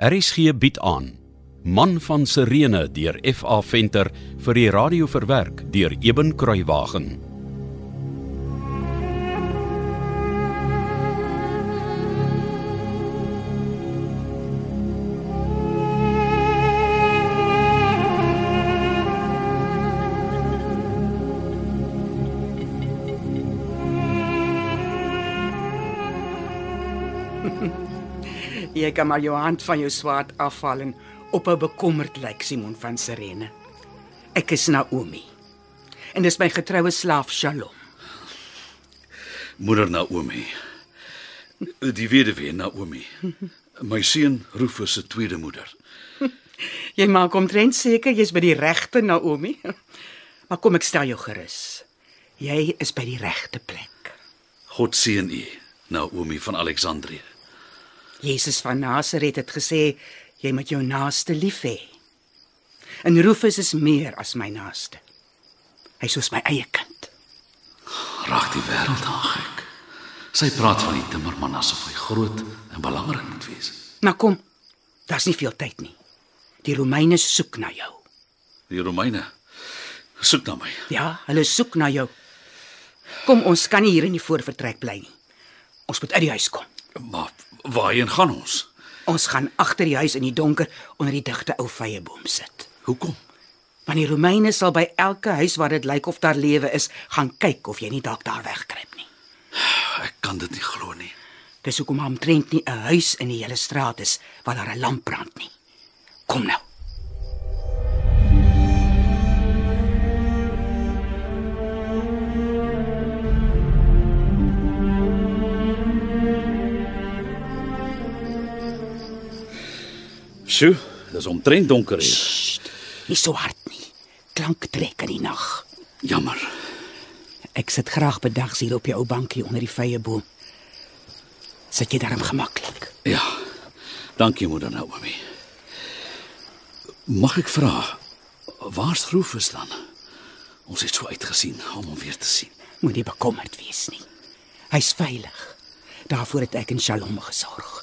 RSG bied aan Man van Sirene deur FA Venter vir die radio verwerk deur Eben Kruiwagen. Jy kan maar jou hand van jou swaard afhaal en op 'n bekommerd lyk Simon van Sirene. Ek is Naomi. En dis my getroue slaaf Shalom. Moeder Naomi. Die weduwee Naomi. My seun Rufus se tweede moeder. Jy maak omtrent seker jy's by die regte Naomi. Maar kom ek stel jou gerus. Jy is by die regte plek. God seën u, Naomi van Alexandrië. Jesus van Nasaret het gesê jy moet jou naaste lief hê. En Rufus is meer as my naaste. Hy's soos my eie kind. Raak die wêreld aan gek. Sy praat van die timmerman asof hy groot en belangrik moet wees. Maar kom, daar's nie veel tyd nie. Die Romeine soek na jou. Die Romeine soek na my. Ja, hulle soek na jou. Kom, ons kan nie hier in die voorvertrek bly nie. Ons moet uit die huis kom. Maar waarheen gaan ons? Ons gaan agter die huis in die donker onder die digte ou vyeboom sit. Hoekom? Want die Romeine sal by elke huis waar dit lyk of daar lewe is, gaan kyk of jy nie dalk daar wegkruip nie. Ek kan dit nie glo nie. Dis hoekom omtrent nie 'n huis in die hele straat is waar daar 'n lamp brand nie. Kom nou. Sjoe, dis omtrent donker hier. Sst, nie so hard nie. Klank trek in die nag. Jammer. Ek sit graag bedags hier op jou ou bankie onder die vyeboom. Sit jy daarom gemaklik? Ja. Dankie moeder Naomi. Mag ek vra waar's Rufus dan? Ons het so uitgesien om hom weer te sien. Moenie bekommerd wees nie. Hy's veilig. Daarvoor het ek en Shalom gesorg.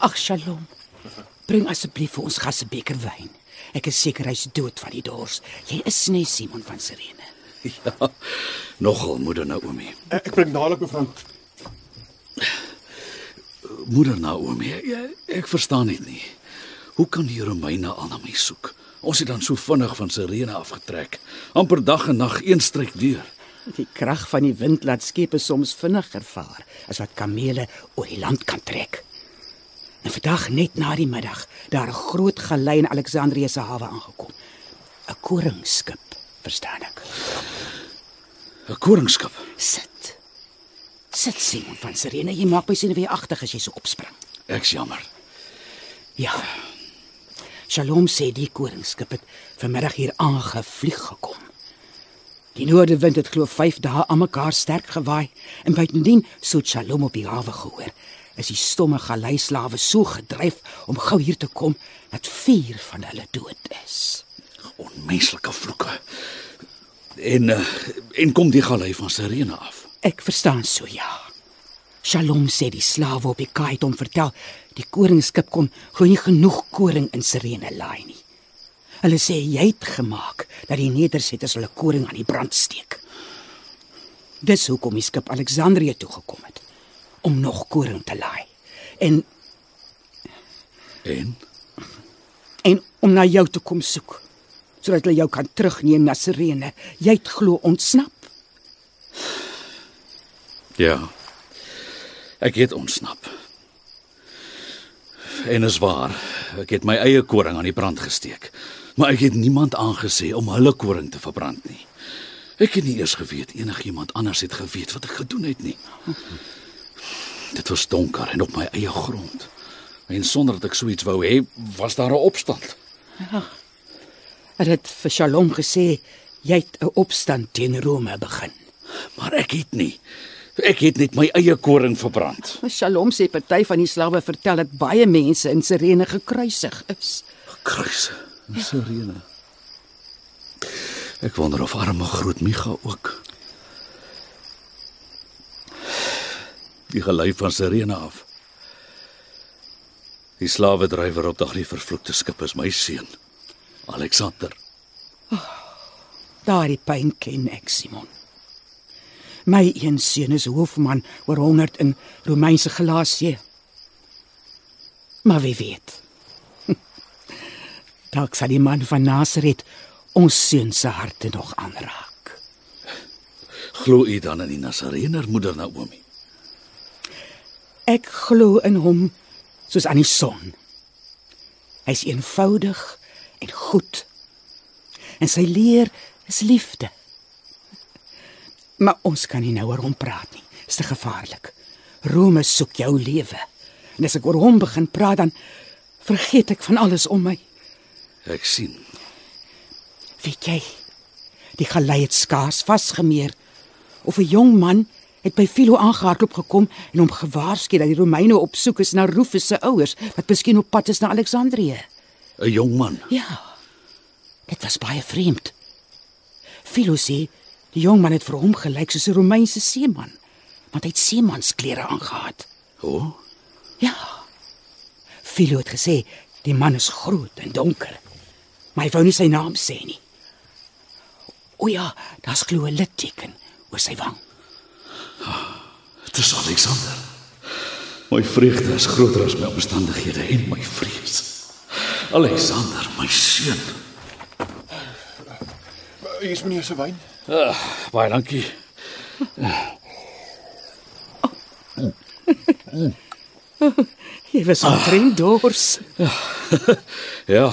Ag Shalom. Bring asseblief vir ons gas 'n beker wyn. Ek is seker hy's dood van die dors. Jy is nie Simon van Sirene. Ja. Nogal moeder Naomi. Ek ek bring dadelik mevrou. Moeder Naomi, ek, ek verstaan dit nie. Hoe kan die Romeine al na my soek? Ons het dan so vinnig van Sirene afgetrek. amper dag en nag een stryk deur. Die krag van die wind laat skepe soms vinniger vaar as wat kamele oor die land kan trek. En vandag net na die middag, daar 'n groot galei in Alexandrië se hawe aangekom. 'n Koringskip, verstaan ek. 'n Koringskip. Sit. Sit Simon van Sirene, jy maak my senuweeagtig as jy so opspring. Ek's jammer. Ja. Shalom sê die koringskip het vanmiddag hier aangevlieg gekom. Die noordewind het glo 5 dae aan mekaar sterk gewaai en buitendien so Shalom op die hawe gehoor. Is die stomme galeislawe so gedryf om gou hier te kom dat vier van hulle dood is. Onmenslike vloeke. En uh, en kom die galei van Sirene af. Ek verstaan so ja. Shalom sê die slawe op die kaai het hom vertel die koringskip kom glo nie genoeg koring in Sirene laai nie. Hulle sê jy het gemaak dat die nedersetters hulle koring aan die brand steek. Dis hoekom die skip Alexandrië toe gekom het om nog koring te laai. En En en om na jou te kom soek sodat hulle jou kan terugneem na Sirene. Jy het glo ontsnap. ja. Ek het ontsnap. En is waar, ek het my eie koring aan die brand gesteek. Maar ek het niemand aangesê om hulle koring te verbrand nie. Ek het nie eers geweet enigiemand anders het geweet wat ek gedoen het nie. Dit was donker en op my eie grond. En sonder dat ek so iets wou hê, was daar 'n opstand. Het dit vir Shalom gesê jy het 'n opstand teen Rome begin. Maar ek het nie. Ek het net my eie koring verbrand. Shalom sê party van die slawe vertel dat baie mense in Sirene gekruisig is. Kruise. Sirene. Ek wonder of arme groot Micha ook. Die gelei van Sirene af. Die slawe drywer op daardie vervloekte skip is my seun, Alexander. Daardie pyn ken ek, Simon. My een seun is hoofman oor 100 in Romeinse Galasië. Maar wie weet. Dalk sal die man van Nasaret ons seun se harte nog aanraak. Glo u dan in die Nasareëner moeder Naomi? Ek glo in hom soos aan die son. Hy's eenvoudig en goed. En sy leer is liefde. Maar ons kan nie nou oor hom praat nie. Dis te gevaarlik. Rome soek jou lewe. En as ek oor hom begin praat dan vergeet ek van alles om my. Ek sien. Weet jy? Die gelei het skaars vasgemeer. Of 'n jong man het by Philo aangehardloop gekom en hom gewaarsku dat die Romeine op soek is na Rufus se ouers wat miskien op pad is na Alexandrië. 'n Jong man. Ja. Dit was baie vreemd. Philo sê die jong man het vir hom gelyk soos 'n Romeinse seeman, want hy het seemansklere aangetree. O, oh, Ja. Philo het gesê die man is groot en donker, maar hy wou nie sy naam sê nie. O ja, daar's glo 'n litteken oor sy wang. Dit is Alexander. My vreugde is groter as my omstandighede en my vrees. Alexander, my seun. Hier is meneer se wyn. Ah, baie dankie. Jy was omtrent dors. Ja,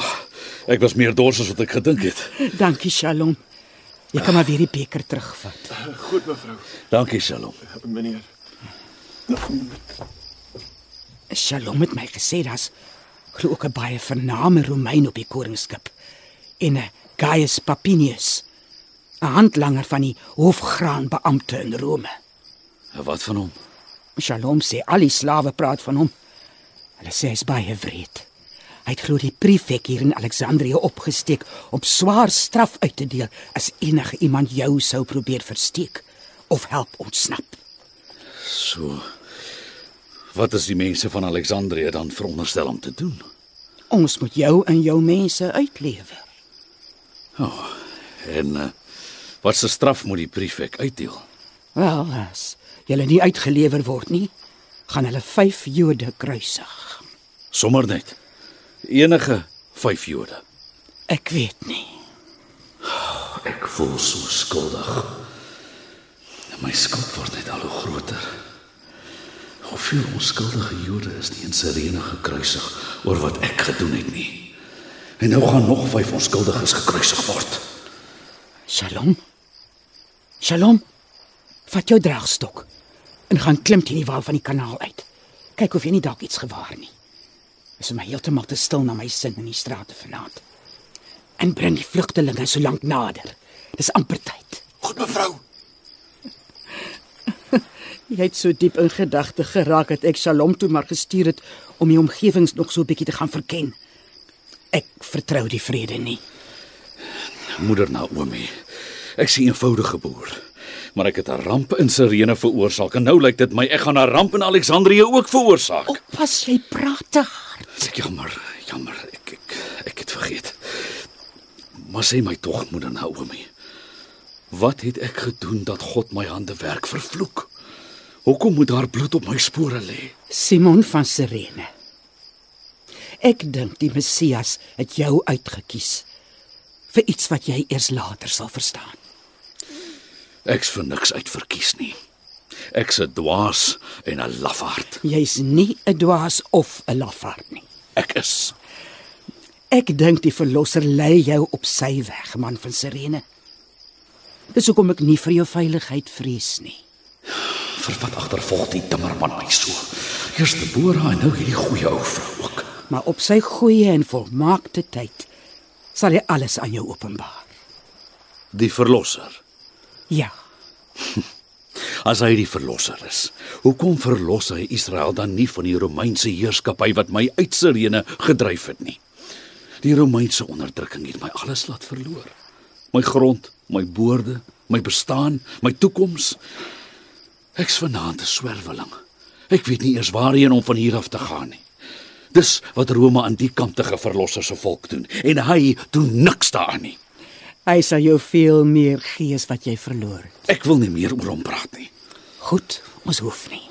ek was meer dors as wat ek gedink het. Dankie, Shalom. Jy kan maar weer die beker terugvat. Goed mevrou. Dankie, Shalom. Meneer. Shalom het my gesê daar's glo ook 'n baie vername Romein op die koringskip en 'n Gaius Papinius, 'n handlanger van die hofgraanbeampte in Rome. Wat van hom? Shalom sê al die slawe praat van hom. Hulle sê hy's baie wreed. Hy het glo die prefek hier in Alexandrië opgesteek om swaar straf uit te deel as enige iemand jou sou probeer versteek of help ontsnap. So. Wat is die mense van Alexandrië dan veronderstel om te doen? Ons moet jou en jou mense uitlewer. En uh, wat se straf moet die prefek uitdeel? Wel, as julle nie uitgelewer word nie, gaan hulle 5 Jode kruisig. Sommer net. Enige 5 Jode. Ek weet nie. Ek voel so skuldig. My skuld word net al hoe groter. Hoeveel onskuldige Jode is nie in Sirene gekruisig oor wat ek gedoen het nie. En nou gaan nog 5 onskuldiges gekruisig word. Shalom. Shalom. Vat jou draagstok en gaan klim teen die wal van die kanaal uit. Kyk of jy nie dalk iets gewaar nie. Is my heeltemal te stil na my sin in die strate vanaand. En bring die vlugtelinge so lank nader. Dis amper tyd. Goed mevrou. Jy het so diep in gedagte geraak dat ek Shalom toe maar gestuur het om die omgewings nog so 'n bietjie te gaan verken. Ek vertrou die vrede nie. Moeder Naomi. Ek sien 'n eenvoudige boer, maar ek het 'n ramp in Sirene veroorsaak en nou lyk dit my ek gaan 'n ramp in Alexandrië ook veroorsaak. Oppas jy praat te hard. Ek jammer, jammer, ek ek ek het vergeet. Maar sê my tog, moeder Naomi. Wat het ek gedoen dat God my hande werk vervloek? Hoekom moet daar bloed op my spore lê? Simon van Sirene. Ek dink die Messias het jou uitgekies vir iets wat jy eers later sal verstaan. Ek's vir niks uitverkies nie. Ek's 'n dwaas en 'n lafaard. Jy's nie 'n dwaas of 'n lafaard nie. Ek is. Ek dink die verlosser lei jou op sy weg, man van Sirene. Dis hoekom ek nie vir jou veiligheid vrees nie. Vir wat agtervolg die timmerman my so? Eers Deborah en nou hierdie goeie ou vrou ook. Maar op sy goeie en volmaakte tyd sal hy alles aan jou openbaar. Die verlosser. Ja, As hy die verlosser is, hoekom verlos hy Israel dan nie van die Romeinse heerskappy wat my uit Sirene gedryf het nie? Die Romeinse onderdrukking het my alles laat verloor. My grond, my boorde, my bestaan, my toekoms. Ek's vanaand 'n swerweling. Ek weet nie eers waarheen om van hier af te gaan nie. Dis wat Rome aan die kantige verlosser se volk doen en hy doen niks daaraan nie. Hy sal jou veel meer gee as wat jy verloor het. Ek wil nie meer oor hom praat nie. Goed, ons hoef nie.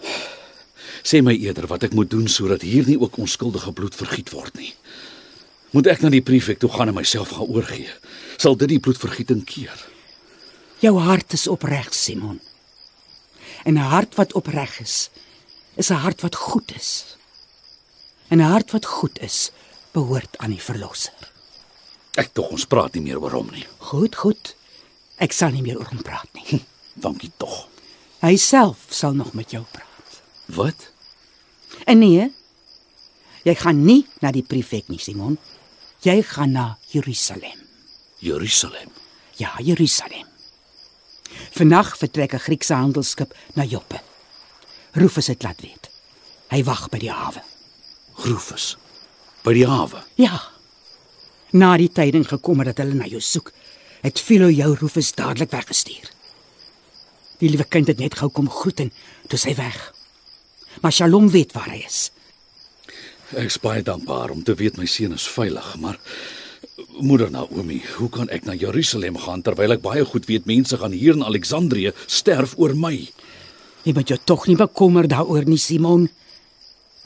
Sê my eerder wat ek moet doen sodat hier nie ook onskuldige bloed vergiet word nie. Moet ek na die prefek toe gaan en myself gaan oorgee? Sal dit die bloedvergieting keer? Jou hart is opreg, Simon. En 'n hart wat opreg is, is 'n hart wat goed is. En 'n hart wat goed is, behoort aan die verlosser. Ek tog ons praat nie meer oor hom nie. Goed, goed. Ek sal nie meer oor hom praat nie. Dankie tog. Hy self sal nog met jou praat. Wat? En nee, jy gaan nie na die prefek nie, Simon. Jy gaan na Jerusalem. Jerusalem. Ja, Jerusalem. Vannag vertrek 'n Griekse handelsskip na Joppe. Rufus het laat weet. Hy wag by die hawe. Rufus. By die hawe. Ja. Na die tyding gekom het dat hulle na jou soek, het Philo jou Rufus dadelik weggestuur. Die liewe kind het net gou kom groet en toe sy weg. Maar Shalom weet waar hy is. Ek is baie dankbaar om te weet my seun is veilig, maar moeder Naomi, hoe kan ek na Jerusalem gaan terwyl ek baie goed weet mense gaan hier in Alexandrië sterf oor my? Jy moet jou tog nie bekommer daaroor nie, Simon.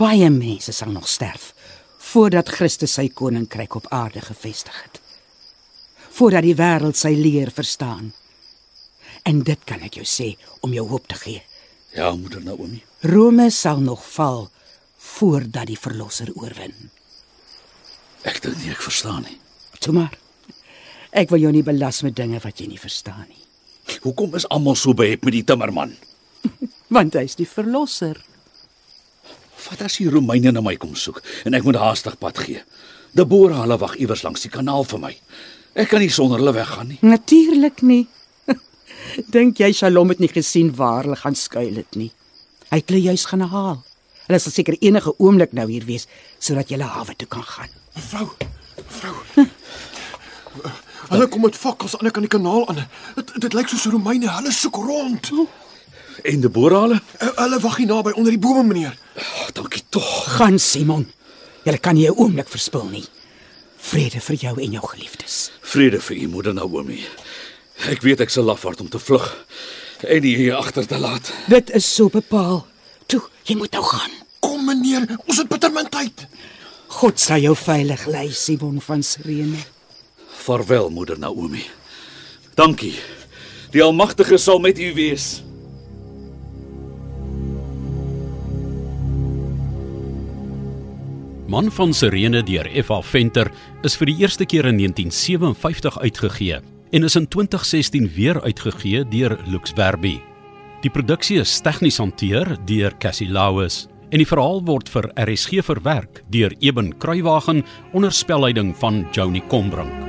Baie mense sal nog sterf voordat Christus sy koninkryk op aarde gevestig het. Voordat die wêreld sy leer verstaan. En dit kan ek jou sê om jou hoop te gee. Ja, moeder Naomi. Rome sal nog val voordat die verlosser oorwin. Ek dink nie ek verstaan nie. Toe maar. Ek wil jou nie belas met dinge wat jy nie verstaan nie, Hoekom is almal so behep met die timmerman? want hy's die verlosser. Wat as die Romeine na my kom soek en ek moet haastig pad gee? Deborah hulle wag iewers langs die kanaal vir my. Ek kan nie sonder hulle weggaan nie. Natuurlik nie. Dink jy Shalom het nie gesien waar hulle gaan skuil het nie. Hy het hulle juis gaan haal. Hulle sal seker enige oomblik nou hier wees sodat jy hawe toe kan gaan. Mevrou, mevrou. Hulle kom met fakkels aan die kanaal aan. Dit dit lyk soos Romeine, hulle soek rond. En Deborah hulle? Uh, Hulle wag hier naby onder die bome, meneer. Oh, dankie tog. Gaan Simon. Jy kan nie 'n oomblik verspil nie. Vrede vir jou en jou geliefdes. Vrede vir u moeder Naomi. Ek weet ek sal lafhart om te vlug en u hier agter te laat. Dit is so bepaal. Toe, jy moet nou gaan. Kom meneer, ons het bitter min tyd. God sal jou veilig lei, Simon van Sirene. Vaarwel moeder Naomi. Dankie. Die Almagtige sal met u wees. Man van Sirene deur F.A. Venter is vir die eerste keer in 1957 uitgegee en is in 2016 weer uitgegee deur Lux Verbi. Die produksie is tegnies hanteer deur Cassie Lauis en die verhaal word vir RSG verwerk deur Eben Kruiwagen onder spelleiding van Joni Combrink.